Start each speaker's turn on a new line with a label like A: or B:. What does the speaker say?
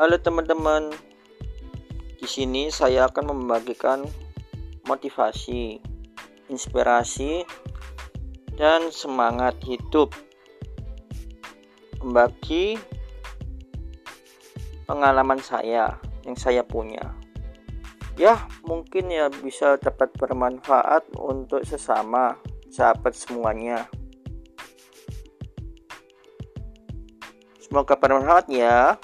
A: Halo teman-teman. Di sini saya akan membagikan motivasi, inspirasi, dan semangat hidup. Membagi pengalaman saya yang saya punya. Ya, mungkin ya bisa dapat bermanfaat untuk sesama sahabat semuanya. Semoga bermanfaat ya.